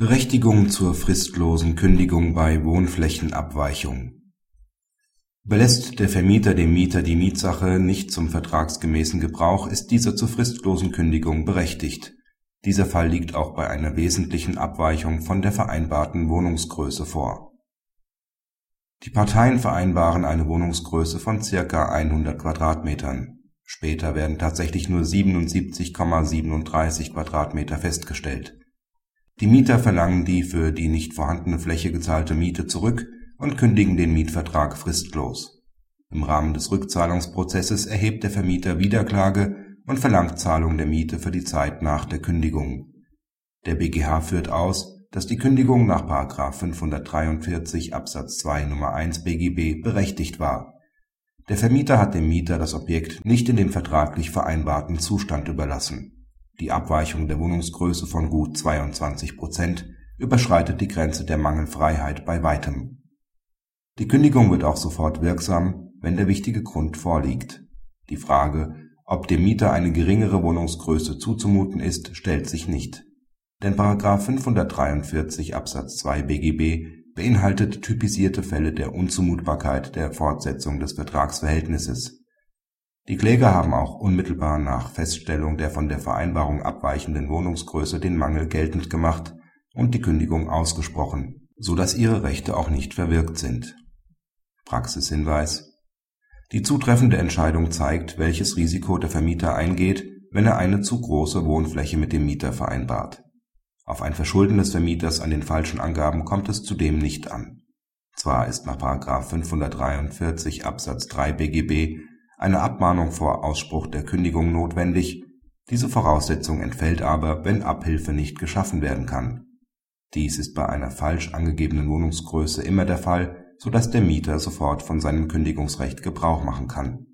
Berechtigung zur fristlosen Kündigung bei Wohnflächenabweichung Überlässt der Vermieter dem Mieter die Mietsache nicht zum vertragsgemäßen Gebrauch, ist dieser zur fristlosen Kündigung berechtigt. Dieser Fall liegt auch bei einer wesentlichen Abweichung von der vereinbarten Wohnungsgröße vor. Die Parteien vereinbaren eine Wohnungsgröße von circa 100 Quadratmetern. Später werden tatsächlich nur 77,37 Quadratmeter festgestellt die Mieter verlangen die für die nicht vorhandene Fläche gezahlte Miete zurück und kündigen den Mietvertrag fristlos. Im Rahmen des Rückzahlungsprozesses erhebt der Vermieter Wiederklage und verlangt Zahlung der Miete für die Zeit nach der Kündigung. Der BGH führt aus, dass die Kündigung nach 543 Absatz 2 Nummer 1 BGB berechtigt war. Der Vermieter hat dem Mieter das Objekt nicht in dem vertraglich vereinbarten Zustand überlassen die Abweichung der Wohnungsgröße von gut 22 Prozent überschreitet die Grenze der Mangelfreiheit bei weitem. Die Kündigung wird auch sofort wirksam, wenn der wichtige Grund vorliegt. Die Frage, ob dem Mieter eine geringere Wohnungsgröße zuzumuten ist, stellt sich nicht. Denn § 543 Absatz 2 BGB beinhaltet typisierte Fälle der Unzumutbarkeit der Fortsetzung des Vertragsverhältnisses die Kläger haben auch unmittelbar nach Feststellung der von der Vereinbarung abweichenden Wohnungsgröße den Mangel geltend gemacht und die Kündigung ausgesprochen, so dass ihre Rechte auch nicht verwirkt sind. Praxishinweis Die zutreffende Entscheidung zeigt, welches Risiko der Vermieter eingeht, wenn er eine zu große Wohnfläche mit dem Mieter vereinbart. Auf ein Verschulden des Vermieters an den falschen Angaben kommt es zudem nicht an. Zwar ist nach 543 Absatz 3 BGB eine Abmahnung vor Ausspruch der Kündigung notwendig, diese Voraussetzung entfällt aber, wenn Abhilfe nicht geschaffen werden kann. Dies ist bei einer falsch angegebenen Wohnungsgröße immer der Fall, so dass der Mieter sofort von seinem Kündigungsrecht Gebrauch machen kann